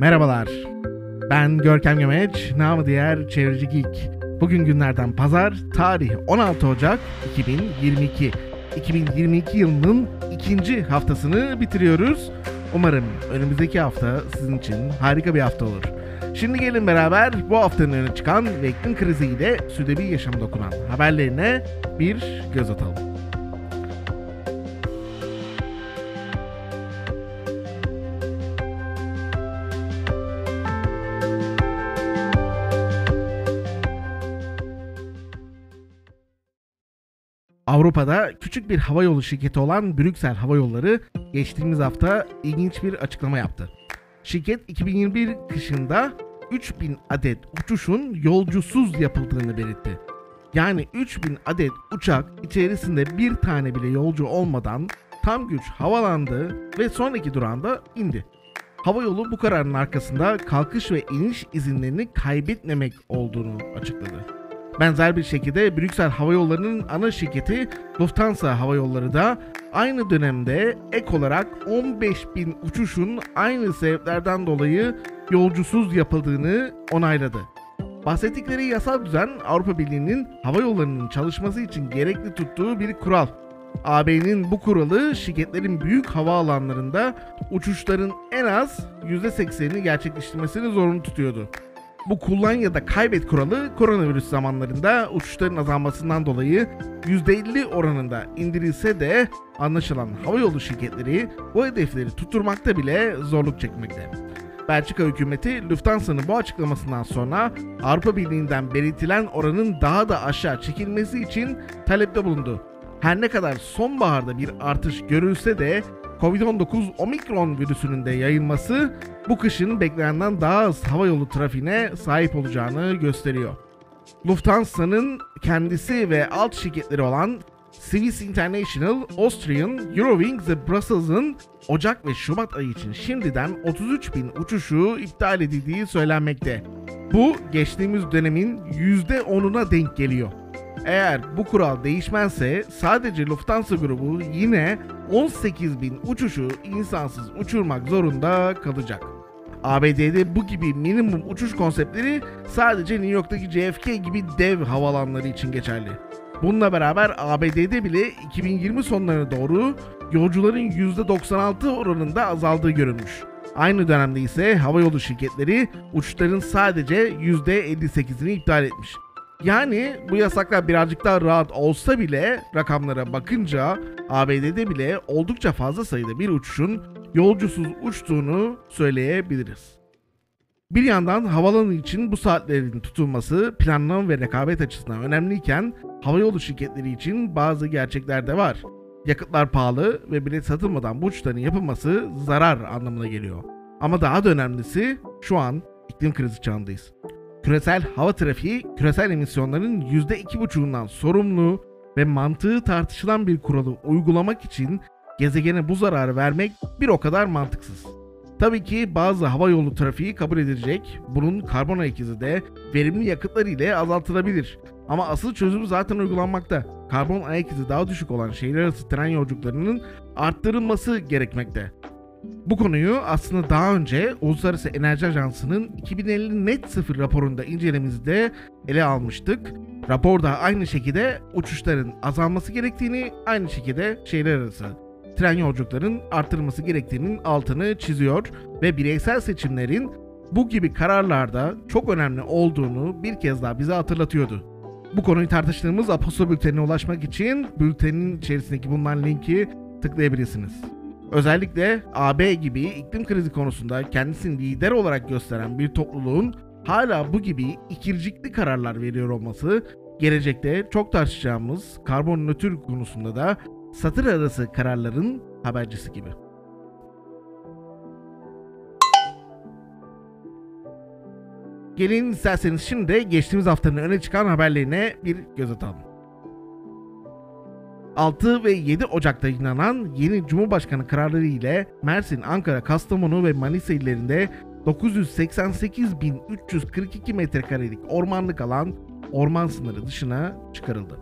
Merhabalar. Ben Görkem Gömeç, namı diğer Çevreci Geek. Bugün günlerden pazar, tarih 16 Ocak 2022. 2022 yılının ikinci haftasını bitiriyoruz. Umarım önümüzdeki hafta sizin için harika bir hafta olur. Şimdi gelin beraber bu haftanın öne çıkan ve iklim kriziyle südebi yaşam dokunan haberlerine bir göz atalım. Avrupa'da küçük bir havayolu şirketi olan Brüksel Hava Yolları geçtiğimiz hafta ilginç bir açıklama yaptı. Şirket 2021 kışında 3000 adet uçuşun yolcusuz yapıldığını belirtti. Yani 3000 adet uçak içerisinde bir tane bile yolcu olmadan tam güç havalandı ve sonraki durağında indi. Havayolu bu kararın arkasında kalkış ve iniş izinlerini kaybetmemek olduğunu açıkladı. Benzer bir şekilde Brüksel Hava Yolları'nın ana şirketi Lufthansa Hava Yolları da aynı dönemde ek olarak 15 bin uçuşun aynı sebeplerden dolayı yolcusuz yapıldığını onayladı. Bahsettikleri yasal düzen Avrupa Birliği'nin hava yollarının çalışması için gerekli tuttuğu bir kural. AB'nin bu kuralı şirketlerin büyük havaalanlarında uçuşların en az %80'ini gerçekleştirmesini zorunlu tutuyordu. Bu kullan ya da kaybet kuralı koronavirüs zamanlarında uçuşların azalmasından dolayı %50 oranında indirilse de anlaşılan havayolu şirketleri bu hedefleri tutturmakta bile zorluk çekmekte. Belçika hükümeti Lufthansa'nın bu açıklamasından sonra Avrupa Birliği'nden belirtilen oranın daha da aşağı çekilmesi için talepte bulundu. Her ne kadar sonbaharda bir artış görülse de Covid-19 Omikron virüsünün de yayılması bu kışın beklenenden daha az havayolu trafiğine sahip olacağını gösteriyor. Lufthansa'nın kendisi ve alt şirketleri olan Swiss International, Austrian, Eurowings ve Brussels'ın Ocak ve Şubat ayı için şimdiden 33 bin uçuşu iptal edildiği söylenmekte. Bu geçtiğimiz dönemin %10'una denk geliyor. Eğer bu kural değişmezse sadece Lufthansa grubu yine 18 bin uçuşu insansız uçurmak zorunda kalacak. ABD'de bu gibi minimum uçuş konseptleri sadece New York'taki JFK gibi dev havalanları için geçerli. Bununla beraber ABD'de bile 2020 sonlarına doğru yolcuların %96 oranında azaldığı görülmüş. Aynı dönemde ise havayolu şirketleri uçuşların sadece %58'ini iptal etmiş. Yani bu yasaklar birazcık daha rahat olsa bile rakamlara bakınca ABD'de bile oldukça fazla sayıda bir uçuşun yolcusuz uçtuğunu söyleyebiliriz. Bir yandan havalanı için bu saatlerin tutulması planlama ve rekabet açısından önemliyken havayolu şirketleri için bazı gerçekler de var. Yakıtlar pahalı ve bilet satılmadan bu uçuşların yapılması zarar anlamına geliyor. Ama daha da önemlisi şu an iklim krizi çağındayız. Küresel hava trafiği küresel emisyonların %2,5'undan sorumlu ve mantığı tartışılan bir kuralı uygulamak için gezegene bu zararı vermek bir o kadar mantıksız. Tabii ki bazı hava yolu trafiği kabul edilecek. Bunun karbon ayak izi de verimli yakıtlar ile azaltılabilir. Ama asıl çözüm zaten uygulanmakta. Karbon ayak izi daha düşük olan şehirler arası tren yolculuklarının arttırılması gerekmekte. Bu konuyu aslında daha önce Uluslararası Enerji Ajansı'nın 2050 net sıfır raporunda incelememizde ele almıştık. Raporda aynı şekilde uçuşların azalması gerektiğini, aynı şekilde şehirler arası tren yolculukların artırılması gerektiğinin altını çiziyor ve bireysel seçimlerin bu gibi kararlarda çok önemli olduğunu bir kez daha bize hatırlatıyordu. Bu konuyu tartıştığımız Apostol Bülteni'ne ulaşmak için bültenin içerisindeki bulunan linki tıklayabilirsiniz. Özellikle AB gibi iklim krizi konusunda kendisini lider olarak gösteren bir topluluğun hala bu gibi ikircikli kararlar veriyor olması gelecekte çok tartışacağımız karbon nötr konusunda da satır arası kararların habercisi gibi. Gelin isterseniz şimdi geçtiğimiz haftanın öne çıkan haberlerine bir göz atalım. 6 ve 7 Ocak'ta yayınlanan yeni Cumhurbaşkanı kararları ile Mersin, Ankara, Kastamonu ve Manisa illerinde 988.342 metrekarelik ormanlık alan orman sınırı dışına çıkarıldı.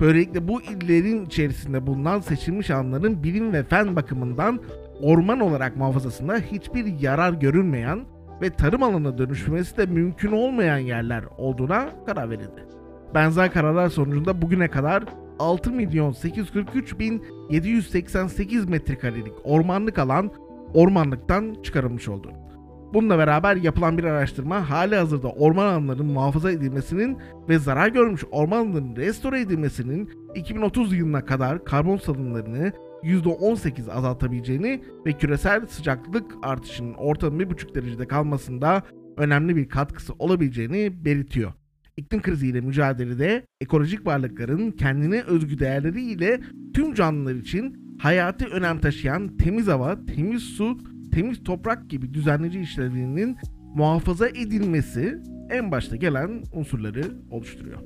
Böylelikle bu illerin içerisinde bulunan seçilmiş alanların bilim ve fen bakımından orman olarak muhafazasında hiçbir yarar görülmeyen ve tarım alanına dönüşmesi de mümkün olmayan yerler olduğuna karar verildi. Benzer kararlar sonucunda bugüne kadar 6 milyon 843 bin 788 metrekarelik ormanlık alan ormanlıktan çıkarılmış oldu. Bununla beraber yapılan bir araştırma hali hazırda orman alanlarının muhafaza edilmesinin ve zarar görmüş orman alanlarının restore edilmesinin 2030 yılına kadar karbon salınımlarını %18 azaltabileceğini ve küresel sıcaklık artışının ortalama 1,5 derecede kalmasında önemli bir katkısı olabileceğini belirtiyor. İklim kriziyle mücadelede ekolojik varlıkların kendine özgü değerleri ile tüm canlılar için hayati önem taşıyan temiz hava, temiz su, temiz toprak gibi düzenleyici işlevlerinin muhafaza edilmesi en başta gelen unsurları oluşturuyor.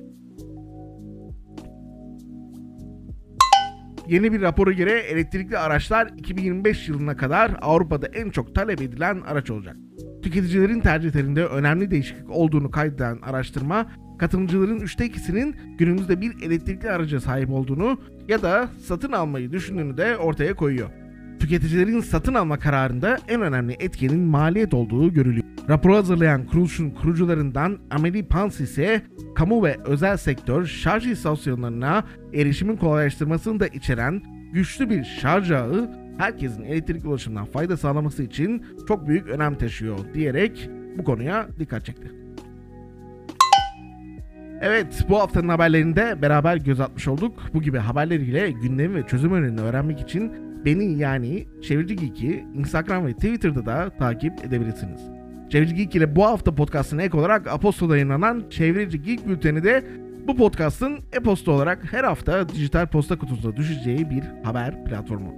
Yeni bir rapora göre elektrikli araçlar 2025 yılına kadar Avrupa'da en çok talep edilen araç olacak. Tüketicilerin tercihlerinde önemli değişiklik olduğunu kaydeden araştırma, katılımcıların üçte ikisinin günümüzde bir elektrikli araca sahip olduğunu ya da satın almayı düşündüğünü de ortaya koyuyor. Tüketicilerin satın alma kararında en önemli etkenin maliyet olduğu görülüyor. Raporu hazırlayan kuruluşun kurucularından Amelie Pans ise kamu ve özel sektör şarj istasyonlarına erişimin kolaylaştırmasını da içeren güçlü bir şarj ağı herkesin elektrik ulaşımından fayda sağlaması için çok büyük önem taşıyor diyerek bu konuya dikkat çekti. Evet, bu haftanın haberlerinde beraber göz atmış olduk. Bu gibi haberler ile gündemi ve çözüm önerilerini öğrenmek için beni yani Çevirici Geek'i Instagram ve Twitter'da da takip edebilirsiniz. Çevirici Geek ile bu hafta podcastına ek olarak Apostol'da yayınlanan Çevirici Geek bülteni de bu podcastın e-posta olarak her hafta dijital posta kutusuna düşeceği bir haber platformu.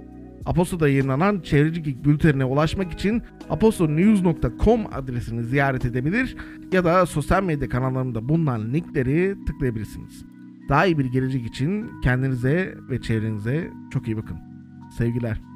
Aposto'da yayınlanan Çevirici Geek bültenine ulaşmak için apostonews.com adresini ziyaret edebilir ya da sosyal medya kanallarımda bulunan linkleri tıklayabilirsiniz. Daha iyi bir gelecek için kendinize ve çevrenize çok iyi bakın. Sevgiler.